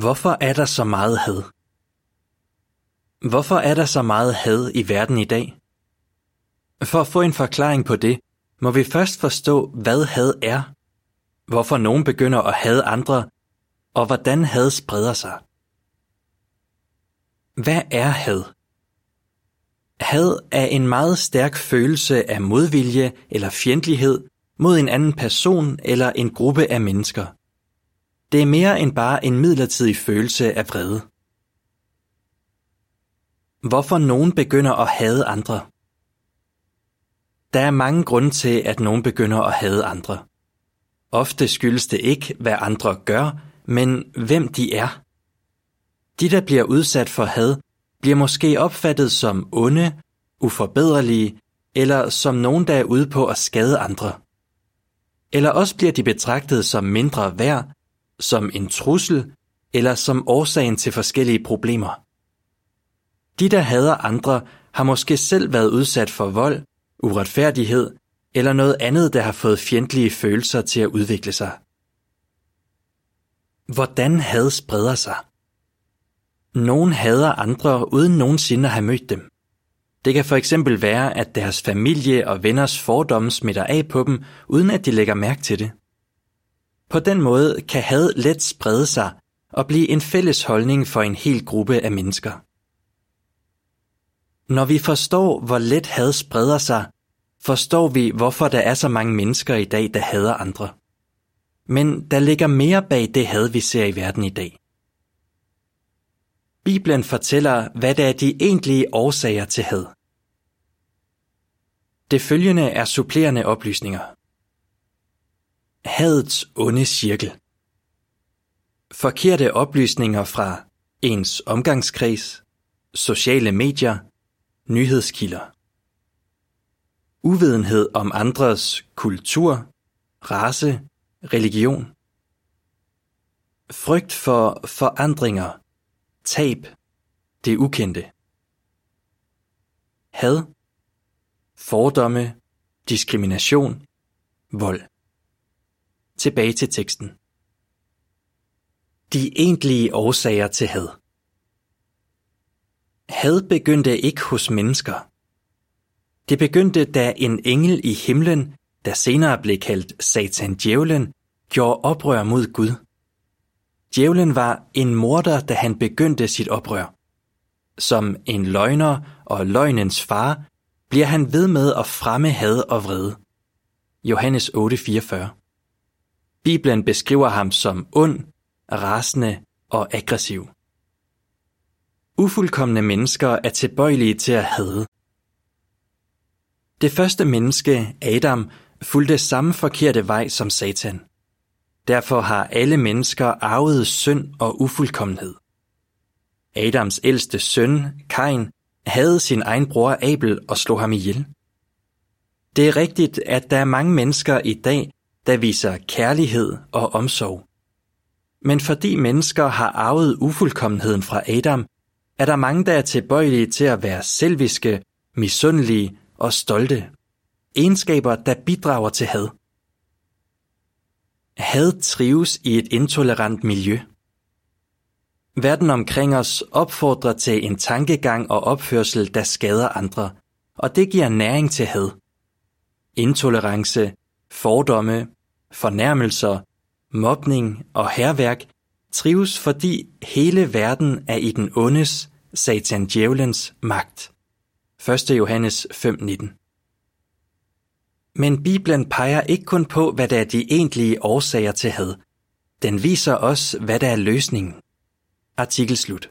Hvorfor er der så meget had? Hvorfor er der så meget had i verden i dag? For at få en forklaring på det, må vi først forstå, hvad had er, hvorfor nogen begynder at hade andre, og hvordan had spreder sig. Hvad er had? Had er en meget stærk følelse af modvilje eller fjendtlighed mod en anden person eller en gruppe af mennesker. Det er mere end bare en midlertidig følelse af vrede. Hvorfor nogen begynder at hade andre? Der er mange grunde til, at nogen begynder at hade andre. Ofte skyldes det ikke, hvad andre gør, men hvem de er. De, der bliver udsat for had, bliver måske opfattet som onde, uforbederlige eller som nogen, der er ude på at skade andre. Eller også bliver de betragtet som mindre værd, som en trussel eller som årsagen til forskellige problemer. De, der hader andre, har måske selv været udsat for vold, uretfærdighed eller noget andet, der har fået fjendtlige følelser til at udvikle sig. Hvordan had spreder sig? Nogen hader andre uden nogensinde at have mødt dem. Det kan for eksempel være, at deres familie og venners fordomme smitter af på dem, uden at de lægger mærke til det. På den måde kan had let sprede sig og blive en fælles holdning for en hel gruppe af mennesker. Når vi forstår, hvor let had spreder sig, forstår vi, hvorfor der er så mange mennesker i dag, der hader andre. Men der ligger mere bag det had, vi ser i verden i dag. Bibelen fortæller, hvad der er de egentlige årsager til had. Det følgende er supplerende oplysninger. Hadets onde cirkel. Forkerte oplysninger fra ens omgangskreds, sociale medier, nyhedskilder. Uvidenhed om andres kultur, race, religion. Frygt for forandringer, tab, det ukendte. Had, fordomme, diskrimination, vold. Tilbage til teksten. De egentlige årsager til had. Had begyndte ikke hos mennesker. Det begyndte, da en engel i himlen, der senere blev kaldt Satan Djævlen, gjorde oprør mod Gud. Djævlen var en morder, da han begyndte sit oprør. Som en løgner og løgnens far bliver han ved med at fremme had og vrede. Johannes 8:44. Bibelen beskriver ham som ond, rasende og aggressiv. Ufuldkommende mennesker er tilbøjelige til at hade. Det første menneske, Adam, fulgte samme forkerte vej som Satan. Derfor har alle mennesker arvet synd og ufuldkommenhed. Adams ældste søn, Kain, havde sin egen bror Abel og slog ham ihjel. Det er rigtigt, at der er mange mennesker i dag, der viser kærlighed og omsorg. Men fordi mennesker har arvet ufuldkommenheden fra Adam, er der mange, der er tilbøjelige til at være selviske, misundelige og stolte. Egenskaber, der bidrager til had. Had trives i et intolerant miljø. Verden omkring os opfordrer til en tankegang og opførsel, der skader andre, og det giver næring til had. Intolerance, fordomme, fornærmelser, mobning og herværk trives, fordi hele verden er i den ondes, satan djævelens magt. 1. Johannes 5:19 Men Bibelen peger ikke kun på, hvad der er de egentlige årsager til had. Den viser os, hvad der er løsningen. Artikel slut.